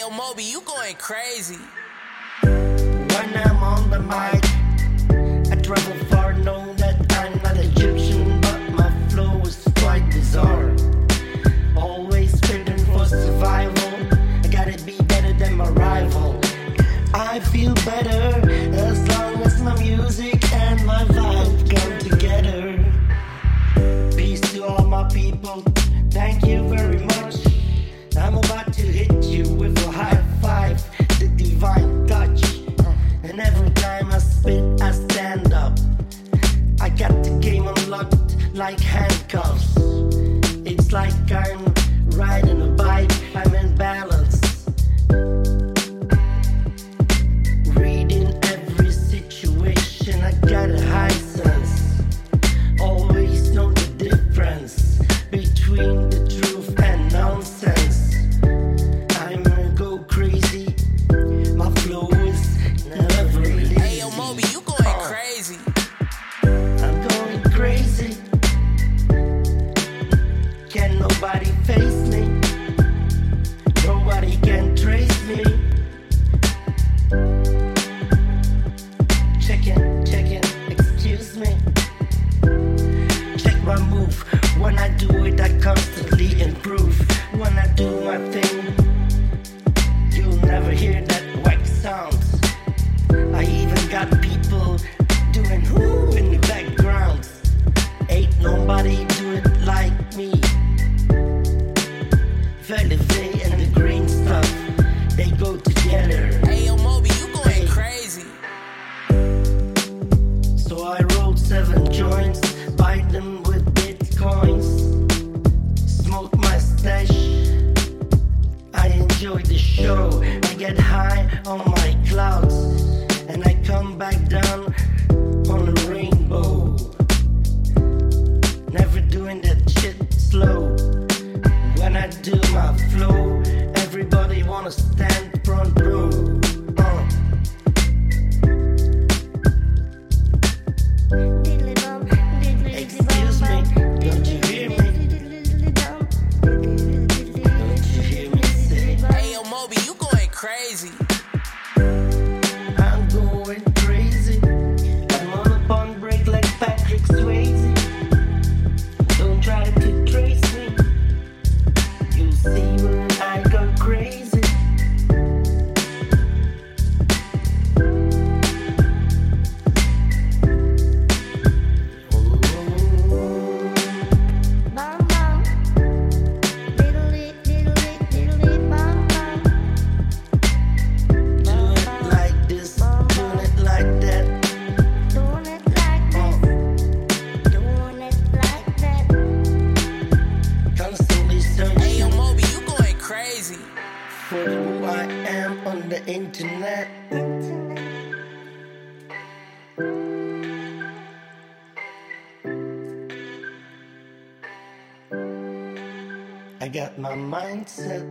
Moby, you going crazy. When I'm on the mic, I travel far, know that I'm not Egyptian, but my flow is quite bizarre. Always spitting for survival, I gotta be better than my rival. I feel better as long as my music time I spit, I stand up. I got the game unlocked like handcuffs. It's like I'm riding a bike, I'm in balance. Reading every situation, I got a high sense. Always know the difference between Can nobody face me? Nobody can trace me. Check it, check excuse me. Check my move. When I do it, I constantly improve. When I do my thing, you'll never hear that get high on my clouds, and I come back down on a rainbow. Never doing that shit slow. When I do my flow, everybody wanna stand I am on the internet. I got my mindset